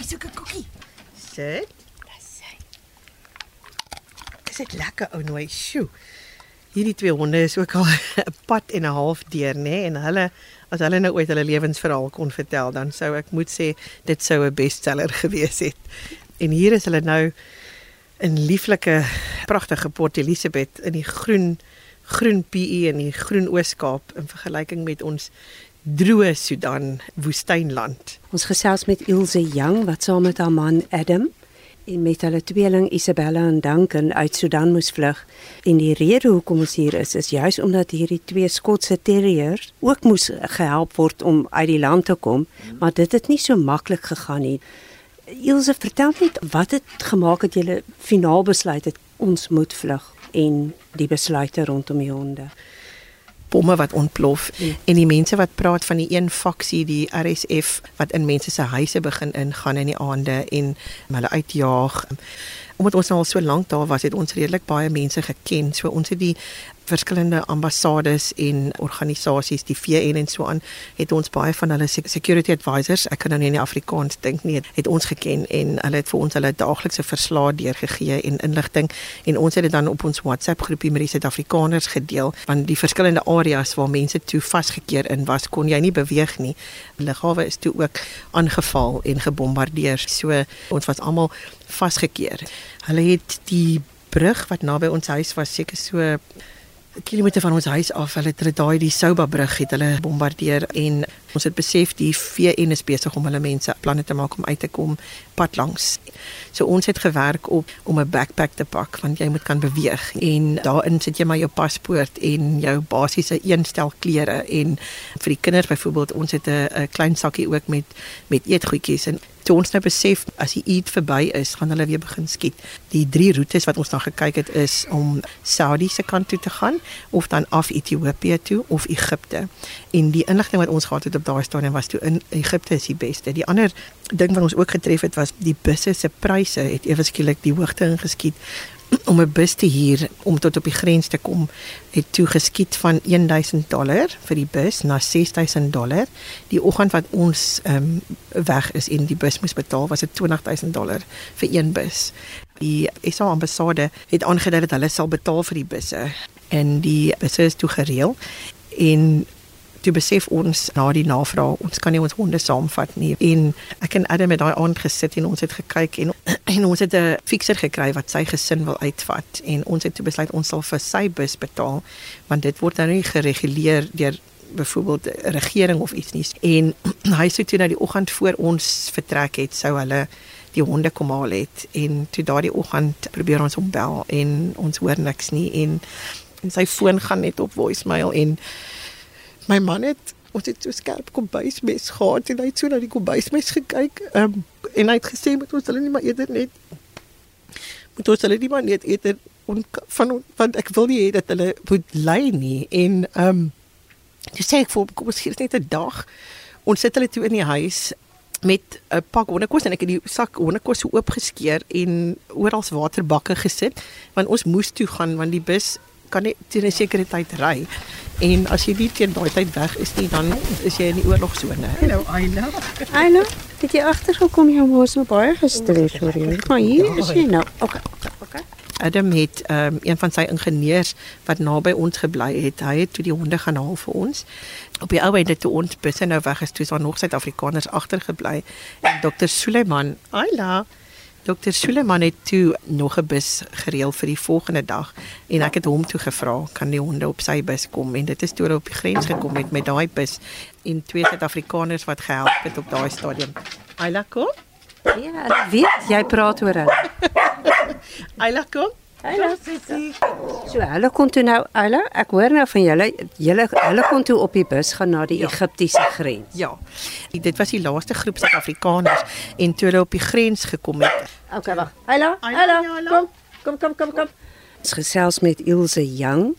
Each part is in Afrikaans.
Wie soek 'n koekie? Sit. Dis dit lekker ou nooi. Sjoe. Hierdie twee honde is ook al 'n pad en 'n half deur, nê? Nee? En hulle as hulle nou ooit hulle lewensverhaal kon vertel, dan sou ek moet sê dit sou 'n bestseller gewees het. En hier is hulle nou in lieflike pragtige Port Elizabeth in die groen groen PE in die groen Oos-Kaap in vergelyking met ons droë Sudan woestynland. Ons gesels met Ilse Young wat saam met haar man Adam en met hulle tweeling Isabella en Duncan uit Sudan moes vlug. En die rede hoekom ons hier is is juis omdat hierdie twee Skotse terriers ook moes gehelp word om uit die land te kom, maar dit het nie so maklik gegaan nie. Ilse, vertel net wat het gemaak dat julle finaal besluit het ons moet vlug en die besluite rondom die honde. Bomme wat ontplof ja. en die mense wat praat van die een faksie die RSF wat in mense se huise begin ingaan in die aande en hulle uitjaag omdat ons nou al so lank daar was het ons redelik baie mense geken so ons het die verskillende ambassades en organisasies, die VN en so aan, het ons baie van hulle security advisors, ek kan nou nie in Afrikaans dink nie, het ons geken en hulle het vir ons hulle daaglikse verslae deurgegee en inligting en ons het dit dan op ons WhatsApp groepie met die Suid-Afrikaners gedeel van die verskillende areas waar mense toe vasgekeer in was, kon jy nie beweeg nie. Lughawe is toe ook aangeval en gebombardeer. So ons was almal vasgekeer. Hulle het die brug wat naby ons huis was seker so kilometer van ons huis af. Hulle het daai die Souba brug het hulle bombardeer en ons het besef die VN is besig om hulle mense planne te maak om uit te kom pad langs. So ons het gewerk op om 'n backpack te pak want jy moet kan beweeg en daarin sit jy maar jou paspoort en jou basiese een stel klere en vir die kinders byvoorbeeld ons het 'n klein sakkie ook met met eetgoedjies en toe ons nou besef as die Eid verby is, gaan hulle weer begin skiet. Die drie roetes wat ons dan gekyk het is om Saudi se kant toe te gaan of dan af Ethiopië toe of Egipte. En die inligting wat ons gehad het op daai stadium was toe in Egipte is die beste. Die ander ding wat ons ook getref het was die busse se pryse het ewe skielik die hoogte ingeskiet om 'n bus te huur om tot op die grens te kom het toe geskiet van 1000 dollar vir die bus na 6000 dollar. Die oggend wat ons ehm um, weg is en die bus moes betaal was dit 20000 dollar vir een bus. Die SA ambassade het aangedui dat hulle sal betaal vir die busse en die busse is toe gereël en toe besef ons na die navraag ons kan nie ons honde saamvat nie. En ek en Adam het daai aand gesit en ons het gekyk en en ons het 'n fikser gekry wat sy gesin wil uitvat. En ons het toe besluit ons sal vir sy bus betaal want dit word nou nie gereguleer deur byvoorbeeld regering of iets nie. En hy sê toe nou die oggend voor ons vertrek het sou hulle die honde kom haal het. En toe daardie oggend probeer ons hom bel en ons hoor niks nie. En en sy foon gaan net op voicemail en my man het ons het so skerp kombuismes gehad en hy het so na die kombuismes gekyk um, en hy het gesê moet ons hulle nie maar eerder net moet ons hulle nie maar net eerder on, van want ek wil nie hê dat hulle moet ly nie. En ehm um, jy sê ek vir kom ons gee net 'n dag. Ons sit hulle toe in die huis met 'n pak hondekos en ek het die sak hondekos so oopgeskeur en oral waterbakke gesit want ons moes toe gaan want die bus kan nie teen 'n sekere tyd ry. En as jy nie teen daai tyd weg is nie, dan is jy in die oorlogsone. Hallo Ayla. Ayla, het jy agtergekom jy moes nou baie gestres hoor jy. Maar hier is jy nou. Okay. Okay. Adam het um, een van sy ingenieurs wat naby ons gebly het. Hy het toe die honde gaan haal vir ons. Op die ou einde toe ons busse nou weg is, toe is daar nog Suid-Afrikaners agtergebly. En Dr. Suleiman, Ayla, Dokter Suleman het toe nog 'n bus gereël vir die volgende dag en ek het hom toe gevra kan die honde op sy bus kom en dit is toe op die grens gekom het met daai bus en twee Suid-Afrikaners wat gehelp het op daai stadium. Ayla kom. Ja, weet jy praat oor hulle. Ayla kom. Hallo Sissie. So hulle kon toe nou, hallo, ek hoor nou van julle, julle hulle kon toe op die bus gaan na die ja. Egiptiese grens. Ja. Dit was die laaste groep Suid-Afrikaners en toe hulle op die grens gekom het. Okay, wag. Hallo. Hallo. Kom. Kom kom kom kom. Ons gesels met Ilse Young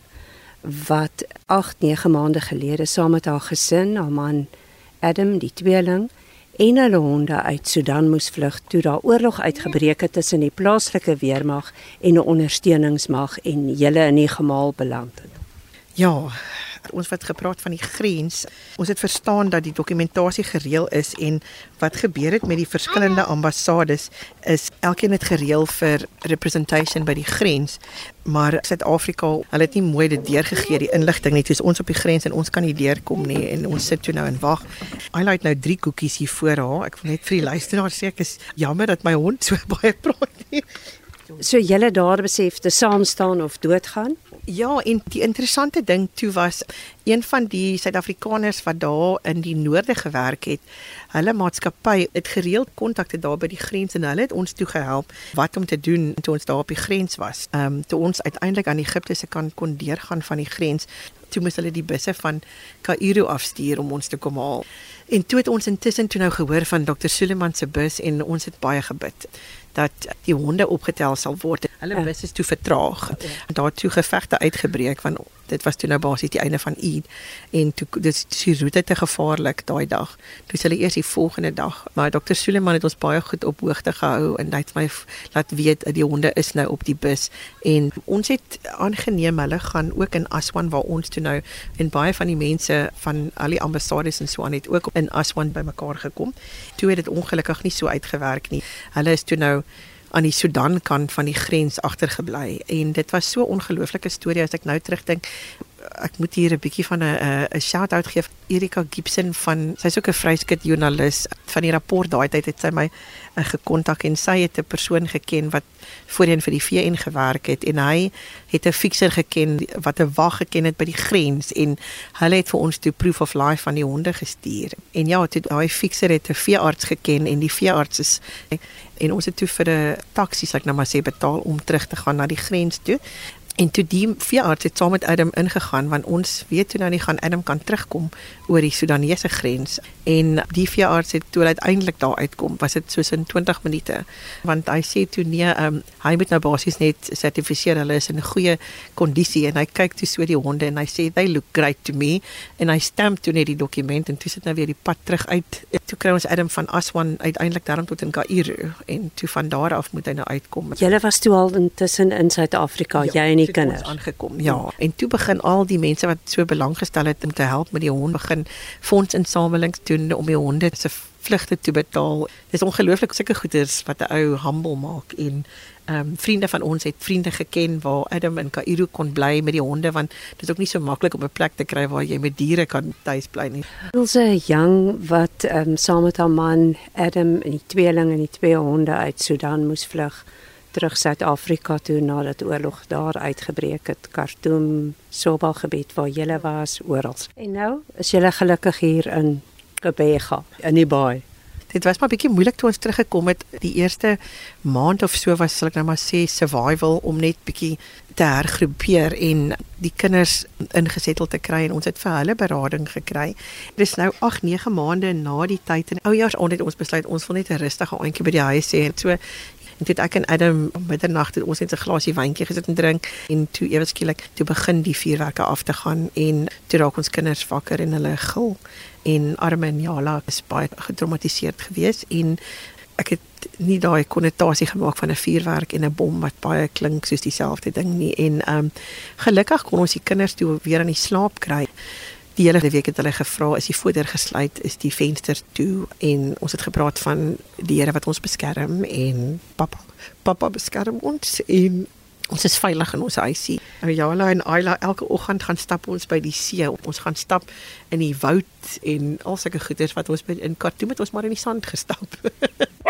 wat 8, 9 maande gelede saam met haar gesin, haar man Adam, die tweeling en hulle honde uit Sudan moes vlug toe daar oorlog uitgebreek het tussen die plaaslike weermag en 'n ondersteuningsmag en hulle in die gemaal beland het. Ja, ons wat gepraat van die grens. Ons het verstaan dat die dokumentasie gereël is en wat gebeur het met die verskillende ambassades is elkeen het gereël vir representation by die grens, maar Suid-Afrika, hulle het nie mooi dit deurgegee die inligting net soos ons op die grens en ons kan nie deurkom nie en ons sit toe nou en wag. Highlight nou drie koekies hier voor haar. Ek wil net vir die luisteraars sê ek is jammer dat my hond so baie praat nie. So julle daar besef te saam staan of doodgaan? Ja, en die interessante ding toe was een van die Suid-Afrikaners wat daar in die noorde gewerk het, hulle maatskappy het gereeld kontakte daar by die grens en hulle het ons toe gehelp wat om te doen toe ons daar op die grens was. Ehm um, toe ons uiteindelik aan Egipte se kant kon deurgaan van die grens, toe moes hulle die busse van Kaïro afstuur om ons te kom haal. En toe het ons intussen toe nou gehoor van Dr. Suleman se bus en ons het baie gebid dat die honde opgetel sal word. Hulle ja. bus is toe vertraag. Ja. Daar toe gevegte uitgebreek want dit was toe nou basies die einde van Eid en toe dis die roete te gevaarlik daai dag. Toe hulle eers die volgende dag, maar Dr. Suleman het ons baie goed op hoogte gehou en hy het my laat weet die honde is nou op die bus en ons het aangeneem hulle gaan ook in Aswan waar ons toe nou en baie van die mense van al die ambassades en so aan het ook in Aswan bymekaar gekom. Toe het dit ongelukkig nie so uitgewerk nie. Hulle is toe nou aan die Sudan kant van die grens agtergebly. En dit was so ongelooflike storie as ek nou terugdink ek moet hier 'n bietjie van 'n 'n shout-out gee vir Erika Gibson van sy's ook 'n vryskut joernalis van die rapport daai tyd het sy my uh, gekontak en sy het 'n persoon geken wat voorheen vir die VN gewerk het en hy het 'n fikser geken wat 'n wag geken het by die grens en hulle het vir ons toe proof of life van die honde gestuur. En ja toe daai fikser het 'n veearts geken en die veearts is en ons het toe vir 'n taxi sê ek nou maar sê betaal om terug te gaan na die grens toe En toe die veearts het saam met Adam ingegaan want ons weet toe nou nie gaan Adam kan terugkom oor die Sudanese grens. En die veearts het toe uiteindelik daar uitkom was dit soos in 20 minute. Want hy sê toe nee um, hy moet nou basies net sertifiseer. Hulle is in goeie kondisie. En hy kyk toe so die honde en hy sê they look great to me. En hy stamp toe net die dokument en toe sit nou weer die pad terug uit toe kry ons Adam van Aswan uiteindelik daarom tot in Kaïro en toe van daar af moet hy nou uitkom Julle was toe al intussen in Suid-Afrika ja, jy en die kinders aangekom. Ja, en toe begin al die mense wat so belang gestel het om te help met die hond begin fondsinsamelings doen om die honde se vlugte te betaal. Dis ongelooflik sulke goeders wat 'n ou humble maak en ehm um, vriende van ons het vriende geken waar Adam in Kaïro kon bly met die honde want dit is ook nie so maklik om 'n plek te kry waar jy met diere kan tuis bly nie. Ilse Young wat ehm um, saam met haar man Adam en die tweeling en die twee honde uit Sudan moes vlug terug Suid-Afrika toe nadat oorlog daar uitgebreek het. Khartoum, Sobal gebied waar jy was, oral. En nou is jy gelukkig hier in Gebega, in die baai. Dit was maar bietjie moeilik toe ons teruggekom het. Die eerste maand of so was sal ek nou maar sê survival om net bietjie te hergroepeer en die kinders ingesettel te kry en ons het vir hulle berading gekry. Dit is nou 8, 9 maande na die tyd en oujaars onder ons besluit ons wil net 'n rustige aandjie by die huis hê. So En toe ek en Adam middernag het ons net 'n glasie wyntjie gesit en drink en toe ewe skielik toe begin die vuurwerke af te gaan en toe raak ons kinders wakker en hulle gil en Arme en Jala is baie getraumatiseerd geweest en ek het nie daai konnotasie gemaak van 'n vuurwerk en 'n bom wat baie klink soos dieselfde ding nie en ehm um, gelukkig kon ons die kinders toe weer aan die slaap kry die hele week het hulle gevra is die voordeur gesluit is die venster toe en ons het gepraat van die Here wat ons beskerm en pappa pappa beskerm ons en ons is veilig in ons huisie. Ayala en Ayla elke oggend gaan stap ons by die see. Ons gaan stap in die woud en al sulke goeders wat ons by in Khartoum het ons maar in die sand gestap.